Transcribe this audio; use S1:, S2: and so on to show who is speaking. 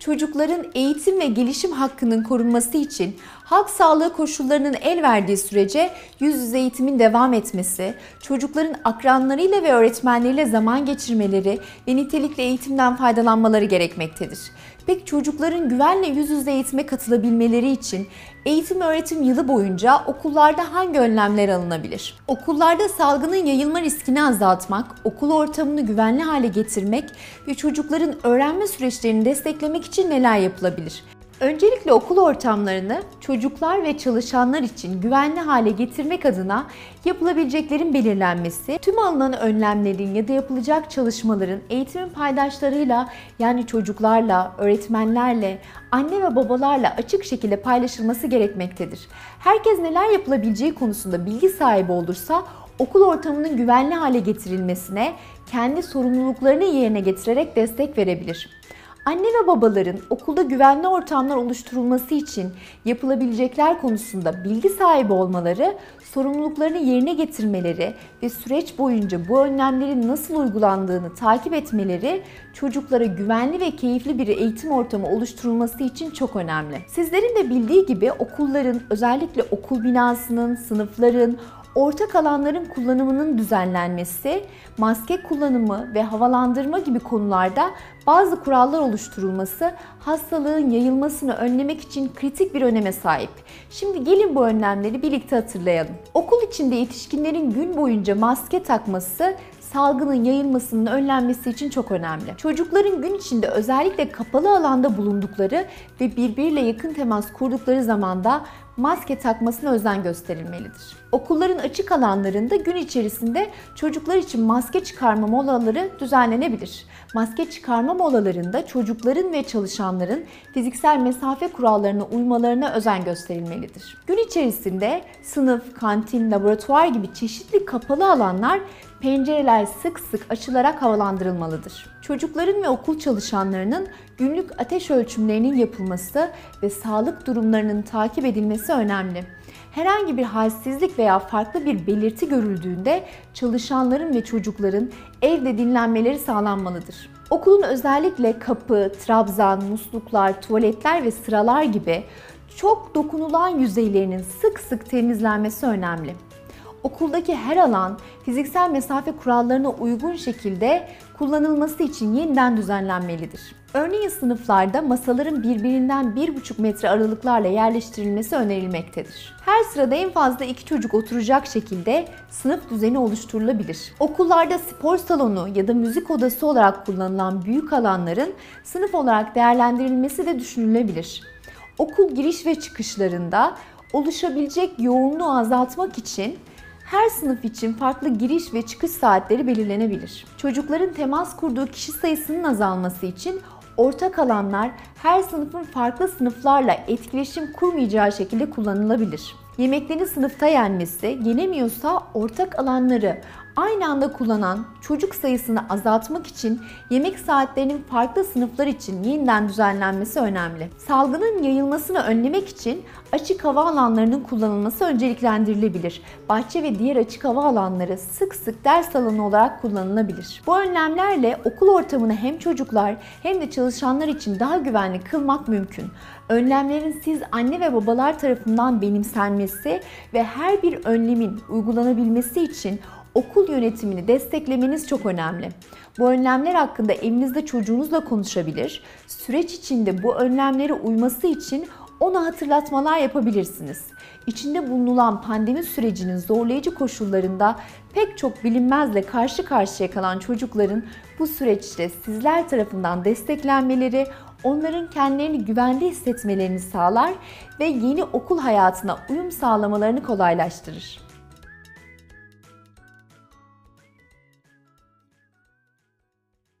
S1: çocukların eğitim ve gelişim hakkının korunması için halk sağlığı koşullarının el verdiği sürece yüz yüze eğitimin devam etmesi, çocukların akranlarıyla ve öğretmenleriyle zaman geçirmeleri ve nitelikli eğitimden faydalanmaları gerekmektedir. Peki çocukların güvenle yüz yüze eğitime katılabilmeleri için eğitim öğretim yılı boyunca okullarda hangi önlemler alınabilir? Okullarda salgının yayılma riskini azaltmak, okul ortamını güvenli hale getirmek ve çocukların öğrenme süreçlerini desteklemek için neler yapılabilir? Öncelikle okul ortamlarını çocuklar ve çalışanlar için güvenli hale getirmek adına yapılabileceklerin belirlenmesi, tüm alınan önlemlerin ya da yapılacak çalışmaların eğitimin paydaşlarıyla yani çocuklarla, öğretmenlerle, anne ve babalarla açık şekilde paylaşılması gerekmektedir. Herkes neler yapılabileceği konusunda bilgi sahibi olursa okul ortamının güvenli hale getirilmesine kendi sorumluluklarını yerine getirerek destek verebilir. Anne ve babaların okulda güvenli ortamlar oluşturulması için yapılabilecekler konusunda bilgi sahibi olmaları, sorumluluklarını yerine getirmeleri ve süreç boyunca bu önlemlerin nasıl uygulandığını takip etmeleri çocuklara güvenli ve keyifli bir eğitim ortamı oluşturulması için çok önemli. Sizlerin de bildiği gibi okulların özellikle okul binasının, sınıfların, ortak alanların kullanımının düzenlenmesi, maske kullanımı ve havalandırma gibi konularda bazı kurallar oluşturulması hastalığın yayılmasını önlemek kritik kritik bir öneme sahip. Şimdi gelin bu önlemleri birlikte hatırlayalım. Okul içinde yetişkinlerin gün boyunca maske takması salgının yayılmasının önlenmesi için çok önemli. Çocukların gün içinde özellikle kapalı alanda bulundukları ve birbiriyle yakın temas kurdukları zamanda maske takmasına özen gösterilmelidir. Okulların açık alanlarında gün içerisinde çocuklar için maske çıkarma molaları düzenlenebilir. Maske çıkarma molalarında çocukların ve çalışanların fiziksel mesafe kurallarına uymalarına özen gösterilmelidir. Gün içerisinde sınıf, kantin, laboratuvar gibi çeşitli kapalı alanlar pencereler sık sık açılarak havalandırılmalıdır. Çocukların ve okul çalışanlarının günlük ateş ölçümlerinin yapılması ve sağlık durumlarının takip edilmesi önemli. Herhangi bir halsizlik veya farklı bir belirti görüldüğünde çalışanların ve çocukların evde dinlenmeleri sağlanmalıdır. Okulun özellikle kapı, trabzan, musluklar, tuvaletler ve sıralar gibi çok dokunulan yüzeylerinin sık sık temizlenmesi önemli okuldaki her alan fiziksel mesafe kurallarına uygun şekilde kullanılması için yeniden düzenlenmelidir. Örneğin sınıflarda masaların birbirinden 1,5 metre aralıklarla yerleştirilmesi önerilmektedir. Her sırada en fazla iki çocuk oturacak şekilde sınıf düzeni oluşturulabilir. Okullarda spor salonu ya da müzik odası olarak kullanılan büyük alanların sınıf olarak değerlendirilmesi de düşünülebilir. Okul giriş ve çıkışlarında oluşabilecek yoğunluğu azaltmak için her sınıf için farklı giriş ve çıkış saatleri belirlenebilir. Çocukların temas kurduğu kişi sayısının azalması için ortak alanlar her sınıfın farklı sınıflarla etkileşim kurmayacağı şekilde kullanılabilir. Yemeklerin sınıfta yenmesi, yenemiyorsa ortak alanları aynı anda kullanan çocuk sayısını azaltmak için yemek saatlerinin farklı sınıflar için yeniden düzenlenmesi önemli. Salgının yayılmasını önlemek için açık hava alanlarının kullanılması önceliklendirilebilir. Bahçe ve diğer açık hava alanları sık sık ders alanı olarak kullanılabilir. Bu önlemlerle okul ortamını hem çocuklar hem de çalışanlar için daha güvenli kılmak mümkün. Önlemlerin siz anne ve babalar tarafından benimsenmesi ve her bir önlemin uygulanabilmesi için okul yönetimini desteklemeniz çok önemli. Bu önlemler hakkında evinizde çocuğunuzla konuşabilir, süreç içinde bu önlemlere uyması için ona hatırlatmalar yapabilirsiniz. İçinde bulunulan pandemi sürecinin zorlayıcı koşullarında pek çok bilinmezle karşı karşıya kalan çocukların bu süreçte sizler tarafından desteklenmeleri, onların kendilerini güvende hissetmelerini sağlar ve yeni okul hayatına uyum sağlamalarını kolaylaştırır.